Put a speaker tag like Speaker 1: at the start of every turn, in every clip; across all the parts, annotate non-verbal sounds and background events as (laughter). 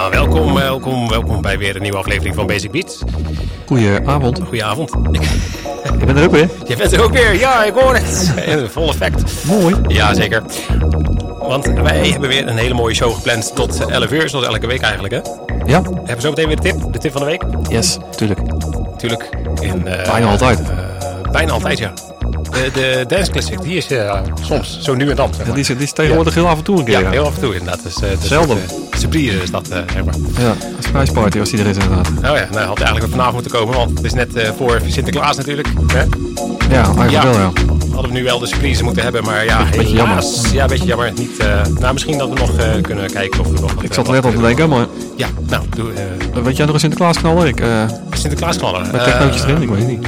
Speaker 1: Welkom, welkom bij weer een nieuwe aflevering van Basic Beats.
Speaker 2: Goedenavond.
Speaker 1: Goedenavond.
Speaker 2: Je bent er ook weer.
Speaker 1: Je bent er ook weer, ja, ik hoor het. Vol effect.
Speaker 2: Mooi.
Speaker 1: Ja, zeker. Want wij hebben weer een hele mooie show gepland tot 11 uur, zoals elke week eigenlijk. Hè?
Speaker 2: Ja,
Speaker 1: We hebben zo meteen weer de tip, de tip van de week.
Speaker 2: yes, tuurlijk.
Speaker 1: Natuurlijk. In, eh,
Speaker 2: Bijna altijd.
Speaker 1: eh, bijna altijd, ja. De, de Dance Classic, die is eh, soms zo nu en dan. Zeg
Speaker 2: Ja, die, is, die is tegenwoordig heel af en toe een keer.
Speaker 1: Ja, heel af en toe inderdaad. Dus, eh, dus
Speaker 2: Zelden.
Speaker 1: eh, surprise is dat, eh, zeg maar.
Speaker 2: ja surprise party als die er is inderdaad.
Speaker 1: Nou ja, nou had eigenlijk vanavond moeten komen, want het is net eh, voor Sinterklaas natuurlijk. Hè?
Speaker 2: Ja, eigenlijk
Speaker 1: Ja.
Speaker 2: wel ja.
Speaker 1: Hadden we nu wel de surprise moeten hebben, maar ja,
Speaker 2: Beetje
Speaker 1: helaas. Ja, een beetje jammer. Niet, eh, nou, misschien dat we nog eh, kunnen kijken of we nog wat,
Speaker 2: Ik
Speaker 1: eh,
Speaker 2: zat er net aan te denken, maar.
Speaker 1: Ja, nou, doe eh,
Speaker 2: weet jij nog een Sinterklaas knaller? Ik, eh
Speaker 1: Sinterklaas knallen.
Speaker 2: met
Speaker 1: Eh,
Speaker 2: technootjes erin, ik weet het niet.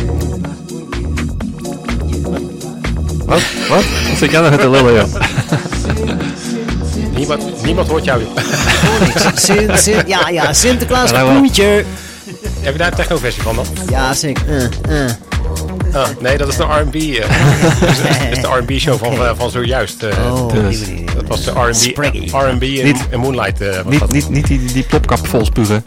Speaker 2: Wat? Wat? Wat zit jij nou met te lullen, ja?
Speaker 1: niemand, niemand hoort jou.
Speaker 3: Sint, Sint, ja, ja, Sinterklaas kapoentje.
Speaker 1: Heb je daar een techno-versie van dan?
Speaker 3: Ja, zeker.
Speaker 1: Ah, nee, dat is de R&B. (laughs) dat is, de R&B show van, van zojuist. eh.
Speaker 3: Oh,
Speaker 2: Dus.
Speaker 1: Dat was de R&B, en, Moonlight. eh,
Speaker 2: Niet,
Speaker 1: dat.
Speaker 2: niet, niet die, die plopkap vol spugen.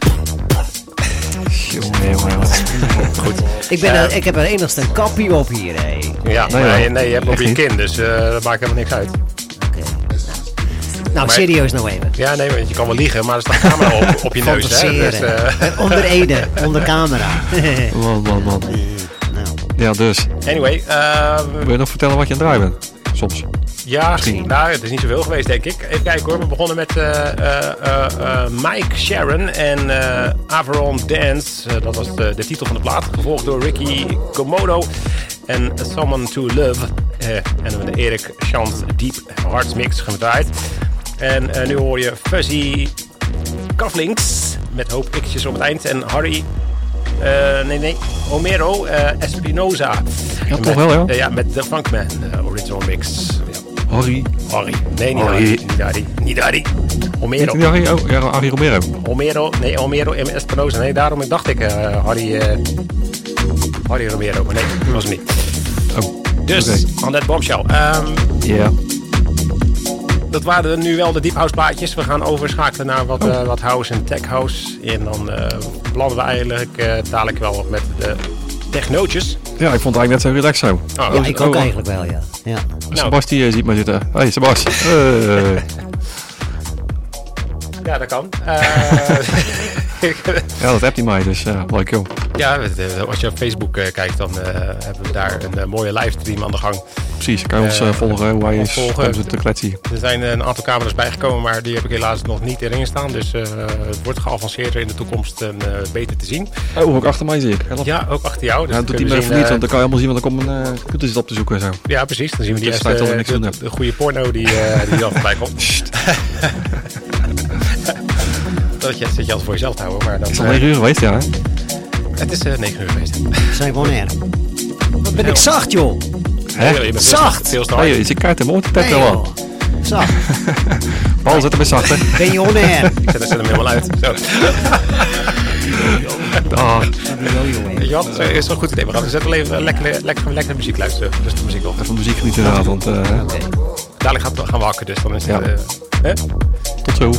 Speaker 2: Jongen. (laughs)
Speaker 1: Goed.
Speaker 3: Ik, ben er, ik heb er enigste een kappie op hier, hé.
Speaker 1: Ja,
Speaker 2: Nee,
Speaker 1: nee, je hebt op je kin, dus eh, dat maakt helemaal niks uit.
Speaker 3: Oké. Nou, serieus nou even.
Speaker 1: Ja, nee, want je kan wel liegen, maar er staat een camera op, op je neus. Hè? Dus, eh,
Speaker 3: Onder Ede, onder camera.
Speaker 2: Man, man, man.
Speaker 3: nou,
Speaker 2: Ja, dus.
Speaker 1: anyway, eh,
Speaker 2: Wil je nog vertellen wat je aan het draaien bent? Soms.
Speaker 1: Ja,
Speaker 2: Misschien.
Speaker 1: nou, het is niet zoveel geweest, denk ik. Even kijken hoor, we begonnen met eh, eh, eh, Mike Sharon en Avalon Dance. Dat was de, de titel van de plaat, gevolgd door Ricky Komodo en Someone to Love. En de Erik Chant Deep Hearts Mix gedraaid. En nu hoor je Fuzzy Cufflinks met hoop x'jes op het eind. En Harry, nee nee, Homero eh, Espinoza.
Speaker 2: Ja,
Speaker 1: Met-
Speaker 2: toch wel, ja.
Speaker 1: ja, met de Funkman original mix.
Speaker 2: Harry.
Speaker 1: Harry. Nee, niet
Speaker 2: Harry.
Speaker 1: Harry. Niet Harry. Niet Harry. Homero.
Speaker 2: Niet Harry? Oh, ja, Harry Romero.
Speaker 1: Homero. Nee, Homero en Espinoza. Nee, daarom dacht ik eh, Harry, eh, Harry Romero. Maar nee, dat was hem niet.
Speaker 2: Oh,
Speaker 1: Dus,
Speaker 2: oké.
Speaker 1: on that bombshell. Ehm,
Speaker 2: Ja.
Speaker 1: dat waren nu wel de deep house plaatjes. We gaan overschakelen naar wat,
Speaker 2: Oh.
Speaker 1: eh, wat house en tech house. En dan belanden we eigenlijk dadelijk wel met de technootjes.
Speaker 2: Ja, ik vond het eigenlijk net zo relaxed zo.
Speaker 1: Oh,
Speaker 3: ja, ik ook
Speaker 2: oh.
Speaker 3: eigenlijk wel, ja. ja.
Speaker 2: Sebastie eh, ziet me zitten. Hey, Sebas. (laughs) Eh,
Speaker 1: Ja, dat kan. Eh, (laughs)
Speaker 2: ja, dat hebt hij mij, dus ja, leuk joh.
Speaker 1: ja, eh, als je op Facebook eh, kijkt, dan hebben we daar een mooie livestream aan de gang.
Speaker 2: Precies, kan je ons volgen hoe wij
Speaker 1: ons volgen.
Speaker 2: te kletsen.
Speaker 1: Er zijn een aantal camera's bijgekomen, maar die heb ik helaas nog niet erin staan. Dus het wordt geavanceerder in de toekomst en beter te zien.
Speaker 2: Oh, ook achter mij zie ik. Help.
Speaker 1: Ja, ook achter jou. Dus
Speaker 2: Ja,
Speaker 1: dan
Speaker 2: doet hij me even niet, want dan kan je helemaal zien, want dan komt een uh, computer zit op te zoeken en zo.
Speaker 1: Ja, precies. Dan zien we die
Speaker 2: dat niks
Speaker 1: de,
Speaker 2: doen
Speaker 1: de goede porno die, die dan voorbij komt. (laughs) (laughs) dat je, zit je altijd voor jezelf te houden, maar dan...
Speaker 2: Het is al
Speaker 1: eh,
Speaker 2: 9 uur geweest, ja hè?
Speaker 1: het is eh 9 uur geweest.
Speaker 3: We zijn gewoon er. Wat ben ik zacht, joh.
Speaker 2: Hè?
Speaker 1: Je bent veel-
Speaker 3: Zacht.
Speaker 1: Veel te hard.
Speaker 2: Hey, je kaart in mijn oor,
Speaker 3: Nee,
Speaker 2: pet wel
Speaker 3: joh.
Speaker 2: aan.
Speaker 3: Zacht. (laughs)
Speaker 2: Paul, zet hem eens zacht, hè? (laughs)
Speaker 3: Ben je on air?
Speaker 1: Ik zet, zet hem helemaal uit. Zo. (laughs)
Speaker 2: Ah,
Speaker 1: wat? Dat is wel een goed idee. We gaan we zetten wel even lekker, lekker, lekker, lekker muziek luisteren. Dus de muziek op.
Speaker 2: even muziek genieten inderdaad, want eh,
Speaker 1: Dadelijk gaan we, gaan we hakken, dus dan is het...
Speaker 2: Ja.
Speaker 1: eh, hè?
Speaker 2: tot zo.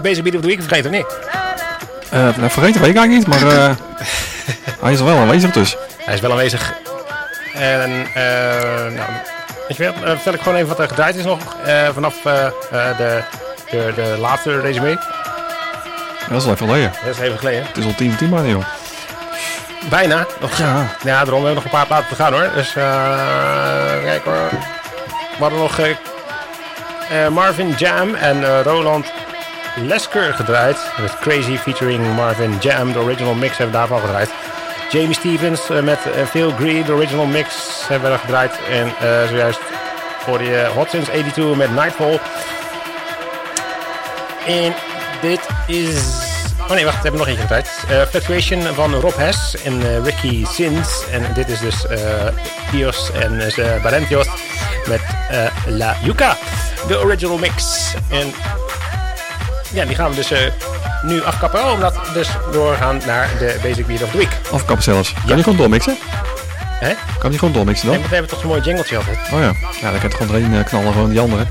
Speaker 1: Het bezig bieden de week vergeten, of niet?
Speaker 2: Eh, nou, vergeten weet ik eigenlijk niet, maar eh, (laughs) hij is er wel aanwezig dus.
Speaker 1: Hij is wel aanwezig. En, eh nou, weet je wel, vertel ik gewoon even wat er gedraaid is nog. vanaf de, de, de laatste resume.
Speaker 2: Dat is wel even geleden.
Speaker 1: Dat is even geleden.
Speaker 2: Het is al 10 voor 10 maanden, joh.
Speaker 1: Bijna. Nog,
Speaker 2: Ja.
Speaker 1: Ja, daarom hebben we nog een paar platen te gaan hoor. Dus kijk hoor. We hadden nog Marvin Jam en Roland Lesker gedraaid. Met Crazy featuring Marvin Jam. De original mix hebben we daarvan gedraaid. Jamie Stevens eh, met eh, Phil Green. De original mix hebben we gedraaid. En eh, zojuist voor je Hot Since 82 met Nightfall. En dit is... Oh nee, wacht, we hebben nog eentje gedraaid. Fluctuation van Rob Hess en Ricky Sins. En dit is dus Pios en uh, met La Yuca. De original mix. En ja, die gaan we dus eh, nu afkappen. Oh, omdat we dus doorgaan naar de Basic Beat of the Week.
Speaker 2: Afkappen zelfs. Kan je gewoon doormixen?
Speaker 1: Hè?
Speaker 2: Kan je gewoon doormixen
Speaker 1: En
Speaker 2: dan?
Speaker 1: we hebben toch zo'n mooi jingletje altijd.
Speaker 2: Oh ja. Ja, dan kan je het gewoon erin eh, knallen, gewoon die andere.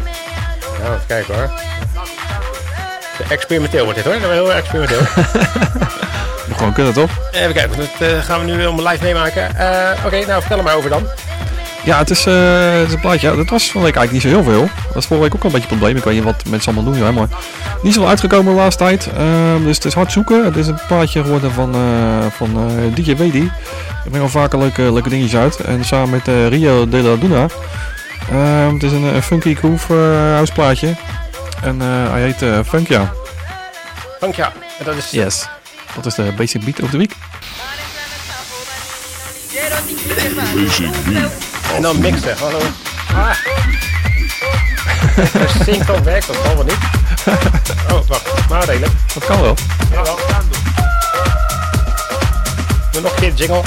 Speaker 1: Nou, even kijken hoor. Experimenteel wordt dit hoor. Dat is heel erg experimenteel. (laughs)
Speaker 2: Moet gewoon kunnen, toch?
Speaker 1: Even kijken, dat eh, gaan we nu helemaal live meemaken. Oké, nou vertel er maar over dan.
Speaker 2: Ja, het is, eh, het is een plaatje. Dat was van week eigenlijk niet zo heel veel. Dat was vorige week ook al een beetje een probleem. Ik weet niet wat mensen allemaal doen, ja, maar niet zo uitgekomen de laatste tijd. Ehm, dus het is hard zoeken. Het is een plaatje geworden van, eh, van eh, DJ Wedi. Ik breng al vaker leuke, leuke dingetjes uit. En samen met eh, Rio de la Duna. Ehm, het is een, een funky groove house plaatje. En eh, hij heet eh Funkia.
Speaker 1: Dank ja. En dat is
Speaker 2: Yes. Dat is de basic beat of the week.
Speaker 1: En dan mixen. Hallo. Ah. (laughs) Synchro werkt, dat zal wel niet. Oh, wacht. Maar redelijk.
Speaker 2: Dat kan wel.
Speaker 1: Jawel. Doe nog een keer jingle.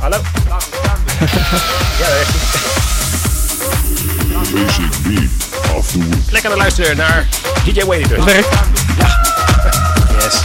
Speaker 1: Hallo. Ja, dat is goed. Lekker naar luisteren naar DJ Wady dus.
Speaker 2: Werkt.
Speaker 1: Yes.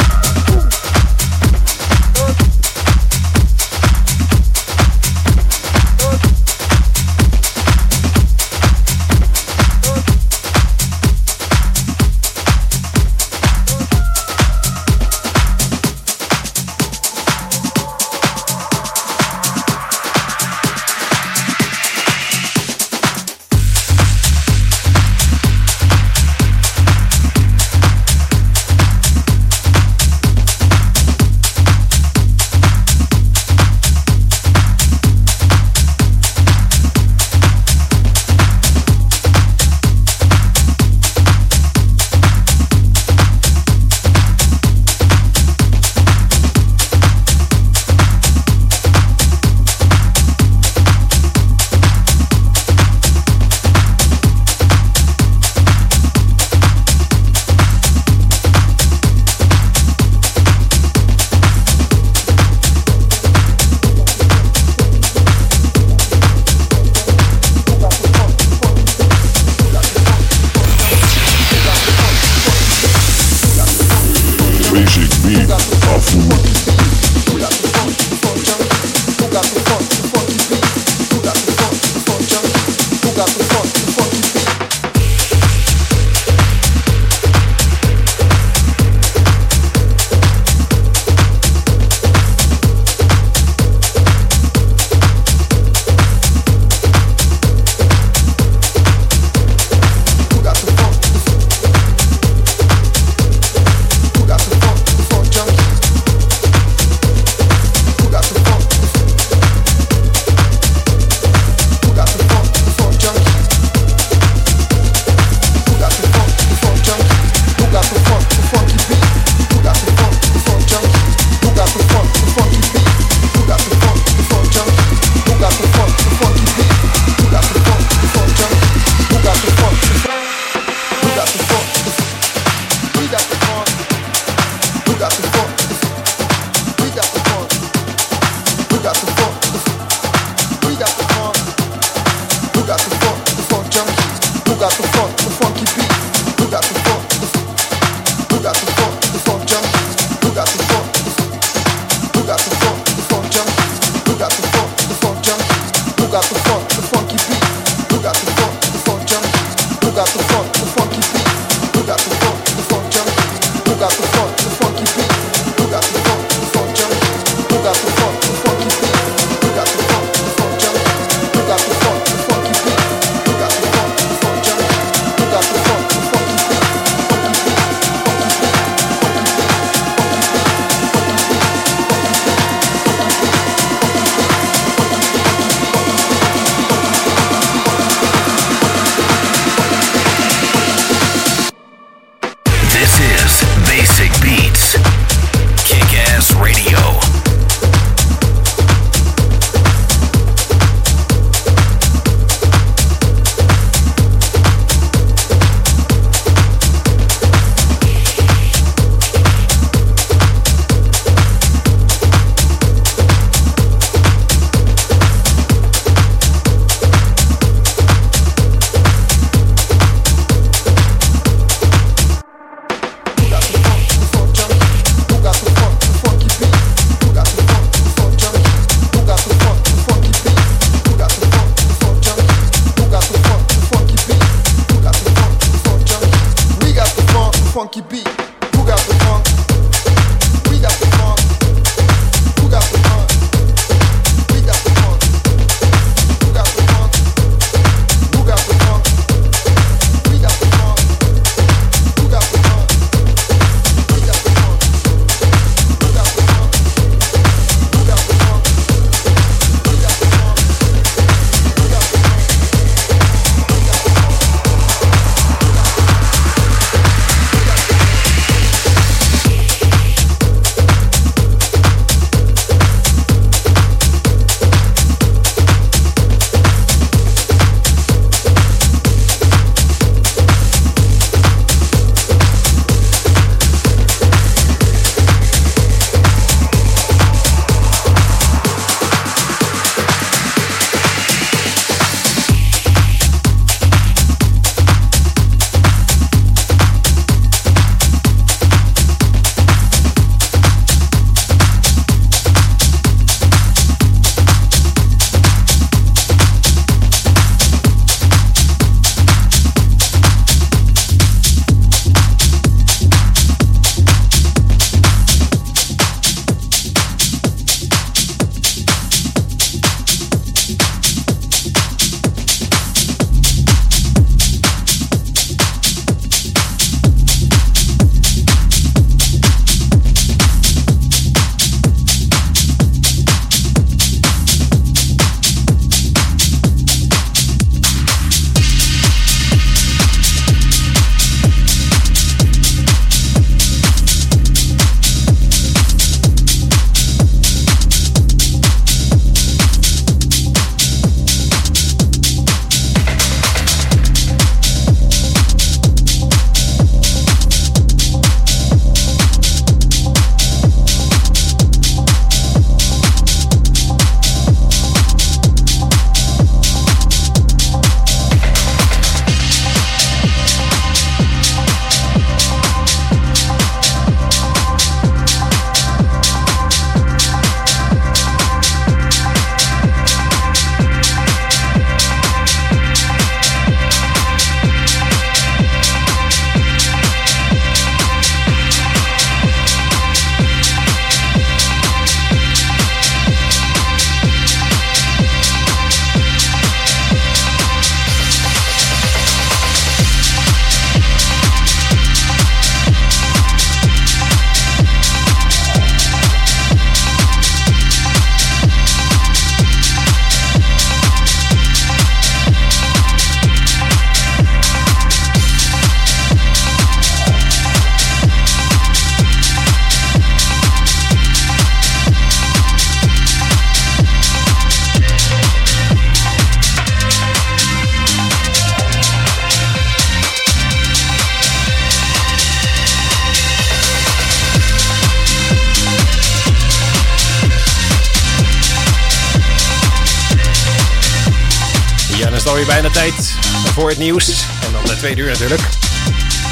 Speaker 1: Alweer bijna tijd voor het nieuws. En dan de tweede uur natuurlijk.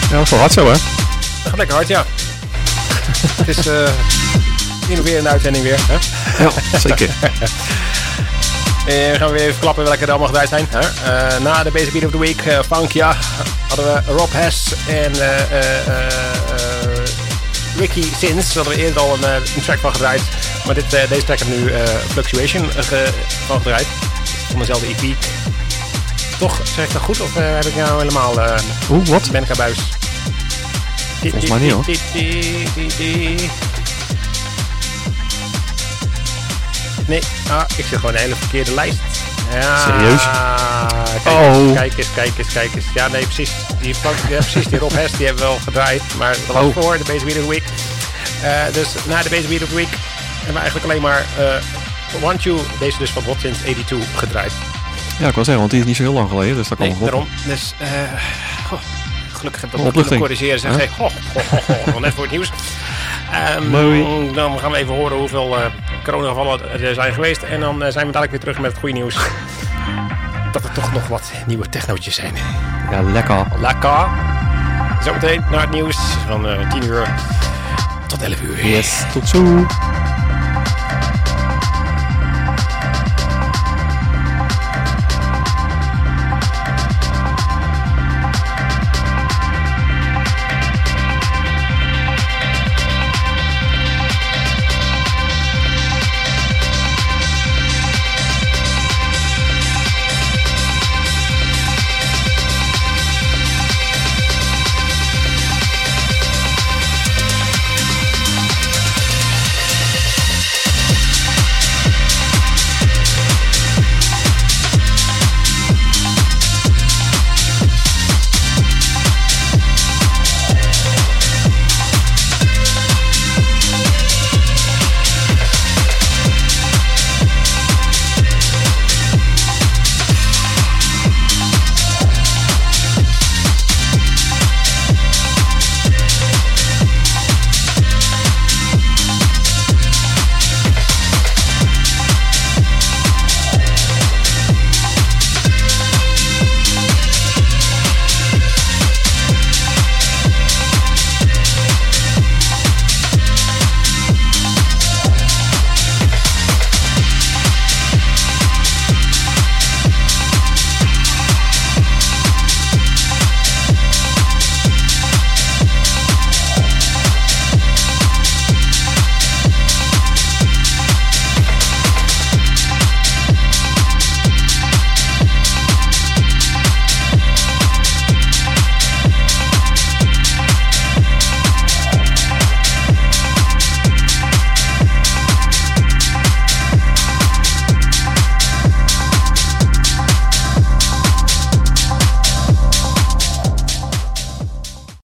Speaker 2: Ja, dat is wel hard zo, hè?
Speaker 1: Dat gaat lekker hard, ja. het is eh innoverende uitzending weer. Hè?
Speaker 2: Ja, zeker. (laughs)
Speaker 1: Eh, we gaan weer even klappen welke er allemaal gedraaid zijn. Hè? Eh, na de Basic Beat of the Week, eh Funkia, hadden we Rob Hess en eh, eh, eh, eh, Ricky Sins. Daar hadden we eerder al een, eh, een track van gedraaid. Maar dit, eh, deze track heb nu eh, Fluctuation eh, ge- van gedraaid. Van dezelfde EP. Toch, zeg ik dat goed? Of eh, heb ik nou helemaal... eh
Speaker 2: Oeh, wat?
Speaker 1: ben ik aan buis?
Speaker 2: Volgens mij niet, hoor.
Speaker 1: Nee, ah, ik zit gewoon een hele verkeerde lijst. Ja,
Speaker 2: Serieus?
Speaker 1: Kijk,
Speaker 2: Oh.
Speaker 1: eens, kijk eens, kijk eens, kijk eens. Ja, nee, precies. Die, ja, precies, die Rob Hess, die hebben we wel gedraaid. Maar dat was
Speaker 2: Oh.
Speaker 1: voor de Basic Beat of the Week. Eh, dus na de Basic Beat of the Week hebben we eigenlijk alleen maar uh, Want You, deze dus van Hot Since 82, gedraaid.
Speaker 2: Ja, ik wil zeggen, want die is niet zo heel lang geleden, dus dat kan
Speaker 1: Nee,
Speaker 2: goed.
Speaker 1: daarom. Dus, eh, goh, gelukkig heb ik dat nog kunnen corrigeren. Zeg,
Speaker 2: Huh?
Speaker 1: goh, goh, goh, goh, nog net voor het nieuws. Ehm. Dan gaan we even horen hoeveel coronagevallen er zijn geweest. En dan eh, zijn we dadelijk weer terug met het goede nieuws. Dat er toch nog wat nieuwe technootjes zijn.
Speaker 2: Ja, lekker.
Speaker 1: Lekker. Zometeen naar het nieuws van eh 10 uur tot 11 uur.
Speaker 2: Yes, tot zo.